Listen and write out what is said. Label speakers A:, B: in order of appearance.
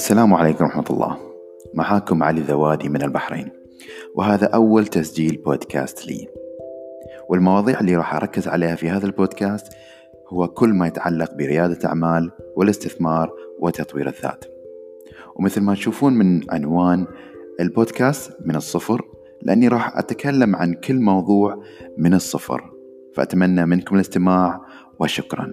A: السلام عليكم ورحمة الله. معاكم علي ذوادي من البحرين. وهذا أول تسجيل بودكاست لي. والمواضيع اللي راح أركز عليها في هذا البودكاست هو كل ما يتعلق بريادة أعمال والاستثمار وتطوير الذات. ومثل ما تشوفون من عنوان البودكاست من الصفر لأني راح أتكلم عن كل موضوع من الصفر. فأتمنى منكم الاستماع وشكراً.